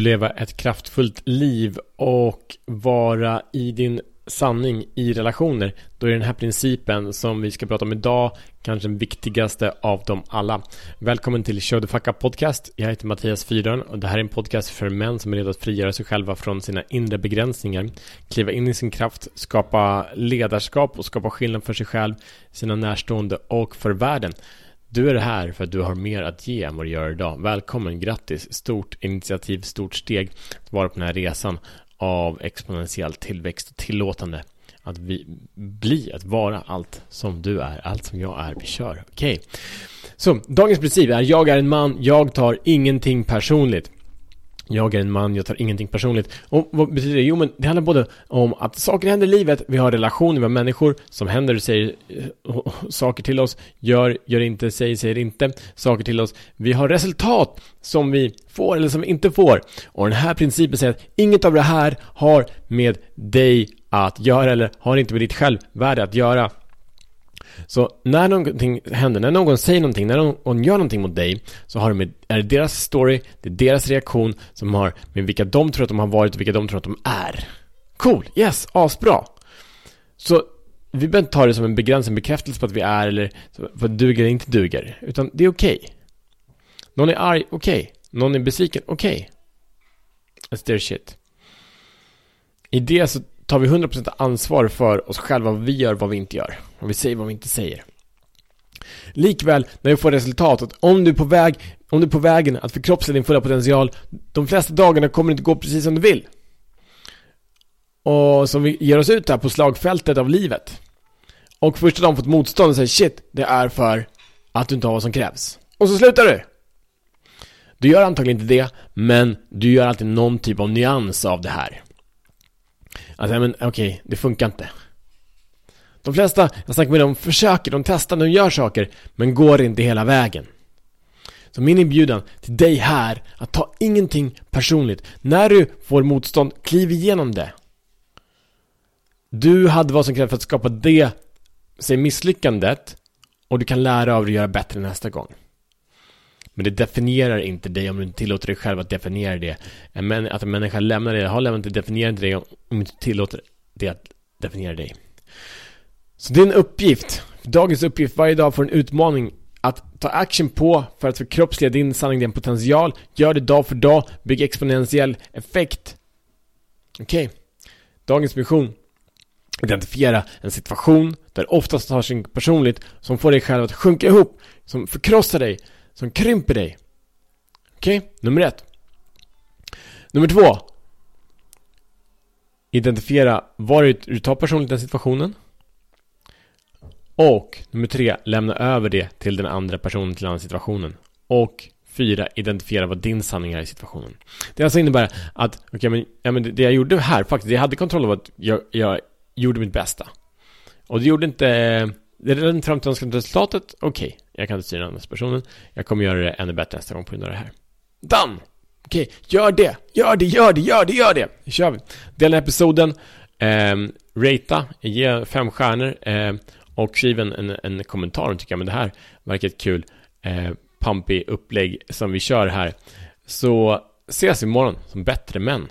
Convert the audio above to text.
leva ett kraftfullt liv och vara i din sanning i relationer, då är den här principen som vi ska prata om idag kanske den viktigaste av dem alla. Välkommen till Show the Fuck Up Podcast. Jag heter Mattias Fyrön och det här är en podcast för män som är redo att frigöra sig själva från sina inre begränsningar, kliva in i sin kraft, skapa ledarskap och skapa skillnad för sig själv, sina närstående och för världen. Du är här för att du har mer att ge än vad du gör idag. Välkommen, grattis, stort initiativ, stort steg att vara på den här resan av exponentiell tillväxt och tillåtande. Att vi bli, att vara allt som du är, allt som jag är. Vi kör, okej. Okay. Så, dagens princip är jag är en man, jag tar ingenting personligt. Jag är en man, jag tar ingenting personligt. Och vad betyder det? Jo, men det handlar både om att saker händer i livet, vi har relationer, vi har människor som händer och säger eh, saker till oss, gör, gör inte, säger, säger inte saker till oss. Vi har resultat som vi får eller som vi inte får. Och den här principen säger att inget av det här har med dig att göra eller har inte med ditt självvärde att göra. Så när någonting händer, när någon säger någonting, när någon gör någonting mot dig så har det med, är det deras story, det är deras reaktion som har med vilka de tror att de har varit och vilka de tror att de är. Cool, yes, asbra. Så vi behöver inte ta det som en begränsad bekräftelse på att vi är eller på att duger eller inte duger, utan det är okej. Okay. Någon är arg, okej. Okay. Någon är besviken, okej. Okay. That's their shit. I det så tar vi 100% ansvar för oss själva, vad vi gör, vad vi inte gör. Vad vi säger, vad vi inte säger. Likväl, när vi får resultatet, om du är på väg, om du är på vägen att förkroppsliga din fulla potential, de flesta dagarna kommer det inte gå precis som du vill. Och som vi ger oss ut här på slagfältet av livet. Och första dagen fått motstånd och säger shit, det är för att du inte har vad som krävs. Och så slutar du! Du gör antagligen inte det, men du gör alltid någon typ av nyans av det här. Alltså, men okej, okay, det funkar inte. De flesta, jag snackar med dem, försöker, de testar, de gör saker, men går inte hela vägen. Så min inbjudan till dig här, att ta ingenting personligt. När du får motstånd, kliv igenom det. Du hade vad som krävs för att skapa det, säg misslyckandet, och du kan lära av det och göra bättre nästa gång. Men det definierar inte dig om du inte tillåter dig själv att definiera det. att en människa lämnar dig, har lämnat dig, definierar inte dig om du inte tillåter det att definiera dig. Så din uppgift, dagens uppgift, varje dag får en utmaning att ta action på för att förkroppsliga din sanning, din potential. Gör det dag för dag, bygg exponentiell effekt. Okej. Okay. Dagens mission. Identifiera en situation där oftast tar sig personligt som får dig själv att sjunka ihop, som förkrossar dig, som krymper dig. Okej, okay? nummer ett. Nummer två. Identifiera var du tar personligt den situationen. Och nummer tre, lämna över det till den andra personen till den andra situationen. Och fyra, identifiera vad din sanning är i situationen. Det alltså innebär att, okej okay, men, ja, men det jag gjorde här faktiskt, jag hade kontroll över att jag, jag gjorde mitt bästa. Och det gjorde inte, det är inte fram till önskade resultatet, okej, okay, jag kan inte styra den andra personen. Jag kommer göra det ännu bättre nästa gång på grund av det här. Done! Okej, okay, gör det, gör det, gör det, gör det, gör det! Nu kör vi! Dela episoden, eh, rata, ge fem stjärnor, eh, och skriv en, en, en kommentar om tycker jag, men det här verkar ett kul eh, pumpy upplägg som vi kör här. Så ses imorgon som bättre män.